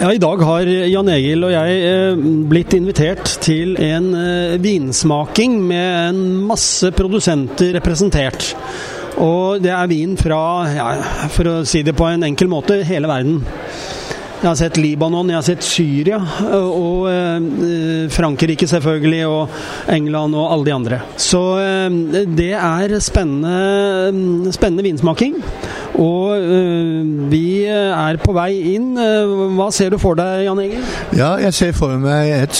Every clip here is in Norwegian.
Ja, I dag har Jan Egil og jeg eh, blitt invitert til en eh, vinsmaking med en masse produsenter representert. Og det er vin fra, ja, for å si det på en enkel måte, hele verden. Jeg har sett Libanon, jeg har sett Syria, og eh, Frankrike selvfølgelig, og England og alle de andre. Så det er spennende, spennende vinsmaking. Og øh, vi er på vei inn. Hva ser du for deg, Jan Egil? Ja, jeg ser for meg et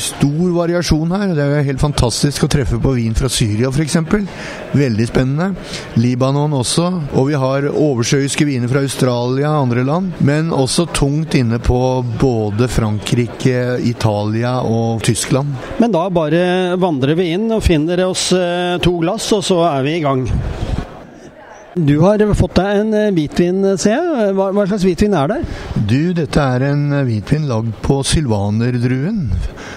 stor variasjon her. Det er jo helt fantastisk å treffe på vin fra Syria f.eks. Veldig spennende. Libanon også. Og vi har oversjøiske viner fra Australia og andre land. Men også tungt inne på både Frankrike, Italia og Tyskland. Men da bare vandrer vi inn og finner oss to glass, og så er vi i gang. Du har fått deg en eh, hvitvin, ser jeg. Hva, hva, slags hvitvin er det? Du, dette er en eh, hvitvin lagd på sylvanerdruen.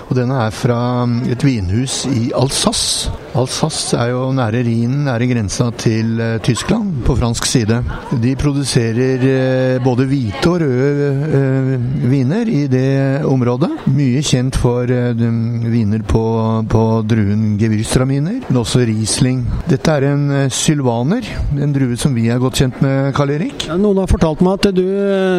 Og den er fra mm, et vinhus i Alsace. Alsace er jo nære Rhinen, nære grensa til Tyskland, på fransk side. De produserer både hvite og røde viner i det området. Mye kjent for viner på, på druen Gewürztraminer, men også Riesling. Dette er en sylvaner, en drue som vi er godt kjent med, Karl Erik. Ja, noen har fortalt meg at du,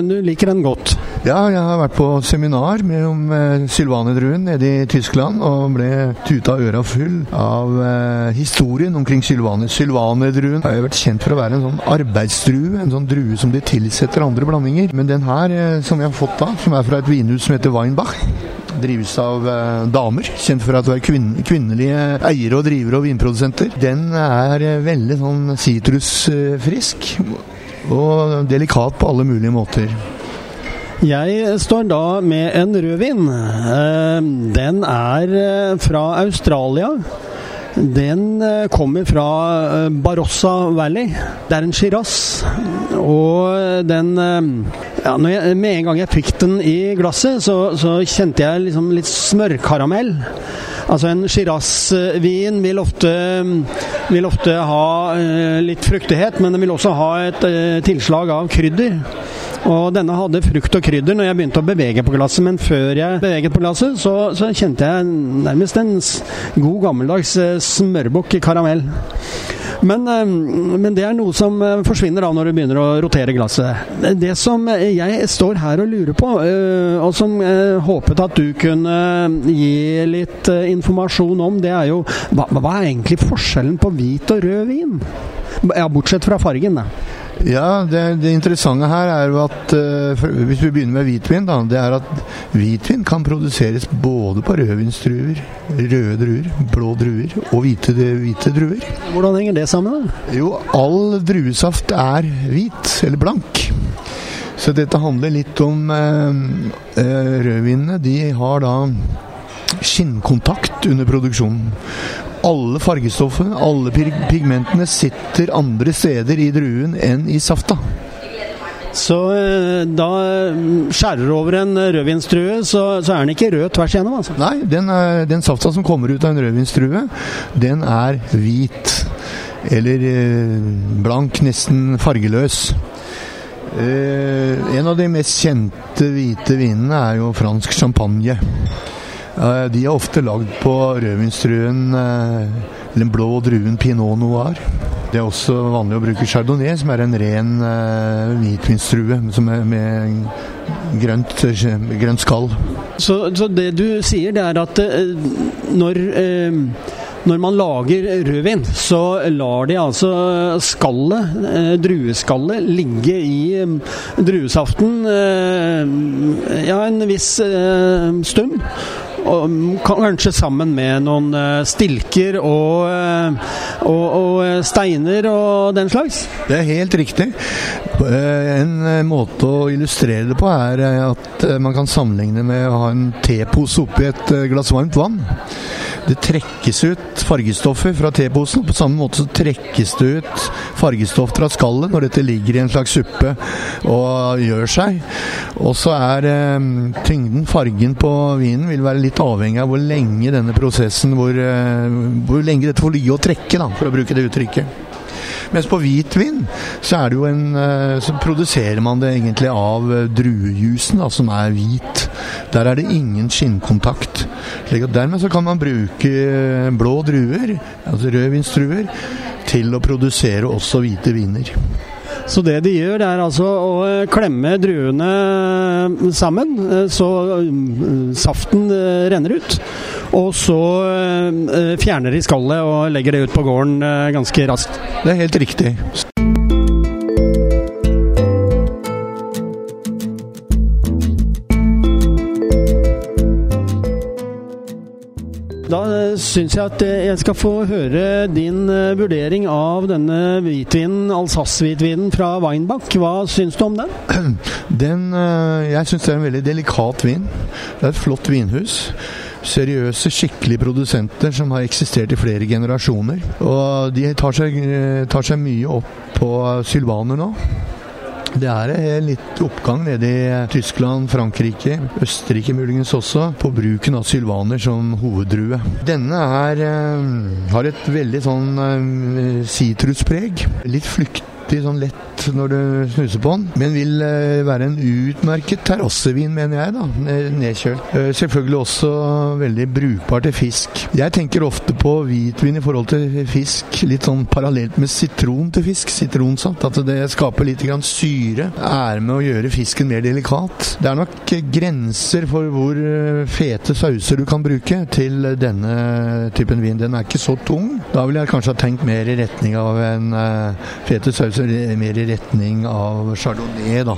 du, liker den godt? Ja, jeg har vært på seminar med om sylvanedruen nede i Tyskland, og ble tuta øra full av eh, historien omkring sylvane. Sylvanedruen har jo vært kjent for å være en sånn arbeidsdrue, en sånn drue som de tilsetter andre blandinger. Men den her, eh, som vi har fått da, som er fra et vinhus som heter Weinbach, drives av eh, damer, kjent for at det er kvinn kvinnelige eiere og drivere og vinprodusenter. Den er eh, veldig sånn sitrusfrisk og delikat på alle mulige måter. Jeg står da med en rødvin. Eh, den er fra Australia. Den kommer fra Barossa Valley. Det er en Shiraz. Og den ja, jeg, Med en gang jeg fikk den i glasset, så, så kjente jeg liksom litt smørkaramell. Altså En Shiraz-vin vil, vil, ofte ha litt fruktighet, men den vil også ha et tilslag av krydder. Og denne hadde frukt og krydder når jeg begynte å bevege på glasset, men før jeg beveget på glasset, så, så kjente jeg nærmest en god gammeldags eh, smørbukk karamell. Men, eh, men, det er noe som eh, forsvinner da når du begynner å rotere glasset. Det som jeg står her og lurer på, og som jeg håpet at du kunne gi litt informasjon om, det er jo hva, hva er egentlig forskjellen på hvit og rød vin? Ja, bortsett fra fargen, da. Ja, det, det, interessante her er jo at uh, Hvis vi begynner med hvitvin, da, det er at hvitvin kan produseres både på rødvinsdruer, røde druer, blå druer og hvite, hvite druer. Hvordan henger det sammen? da? Jo, all druesaft er hvit, eller blank. Så dette handler litt om uh, rødvinene. De har da skinnkontakt under produksjonen alle fargestoffene, alle pigmentene, sitter andre steder i druen enn i safta. Så eh, da mm, skjærer du over en rødvinsdrue, så, så, er den ikke rød tvers igjennom? Altså. Nei, den, er, den, safta som kommer ut av en rødvinsdrue, den er hvit. Eller eh, blank, nesten fargeløs. Eh, en av de mest kjente hvite vinene er jo fransk champagne. De er ofte lagd på rødvinsdruen, eh, den blå druen pinot noir. Det er også vanlig å bruke chardonnay, som er en ren uh, hvitvinsdrue med grønt, grønt skall. Så, så, det du sier, det er at uh, når uh, når man lager rødvin, så lar de altså skallet, drueskallet, ligge i druesaften ja, en viss stund. Og kanskje sammen med noen stilker og, og, og steiner og den slags? Det er helt riktig. En måte å illustrere det på er at man kan sammenligne med å ha en tepose oppi et glass varmt vann. Det trekkes ut fargestoffer fra teposen. På samme måte så trekkes det ut fargestoff fra skallet når dette ligger i en slags suppe og gjør seg. Og så er eh, tyngden, fargen på vinen, vil være litt avhengig av hvor lenge denne prosessen Hvor, eh, hvor lenge dette får ligge og trekke, da, for å bruke det uttrykket. Mens på hvitvin så en eh, Så produserer man det egentlig av druejusen, da, som er hvit. Der er det ingen skinnkontakt. Dermed så kan man bruke eh, blå druer, altså rødvinsdruer, til å produsere også hvite viner. Så det de gjør, det er altså å klemme druene sammen, så saften renner ut. Og så fjerner de skallet og legger det ut på gården ganske raskt. Det er helt riktig. Da syns jeg at jeg skal få høre din eh, vurdering av denne hvitvinen, Alsace-hvitvinen fra Weinbach. Hva syns du om den? den eh, jeg syns det er en veldig delikat vin. Det er et flott vinhus seriøse, skikkelige produsenter som har eksistert i flere generasjoner. Og de tar seg, eh, tar seg mye opp på sylvaner nå. Det er en litt oppgang nede i Tyskland, Frankrike, Østerrike muligens også, på bruken av sylvaner som hoveddrue. Denne er, eh, har et veldig sånn sitruspreg. Litt flyktig, sånn lett når du snuser på den, men vil eh, være en utmerket terrassevin, mener jeg, da, nedkjølt. Eh, selvfølgelig også veldig brukbar til fisk. Jeg tenker ofte på hvitvin i forhold til fisk, litt sånn parallelt med sitron til fisk, sitronsaft. At det skaper litt grann syre, er med å gjøre fisken mer delikat. Det er nok grenser for hvor eh, fete sauser du kan bruke til denne typen vin. Den er ikke så tung. Da ville jeg kanskje ha tenkt mer i retning av en fete sauser, mer i retning av chardonnay, da.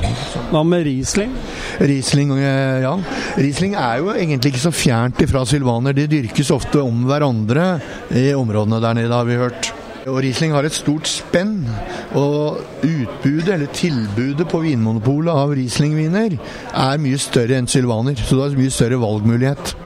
Hva med Riesling? Riesling, eh, ja. Riesling er jo egentlig ikke så fjernt ifra sylvaner. De dyrkes ofte om hverandre i områdene der nede, har vi hørt. Og Riesling har et stort spenn. Og utbudet, eller tilbudet på Vinmonopolet av Riesling-viner er mye større enn sylvaner. Så det er mye større valgmulighet.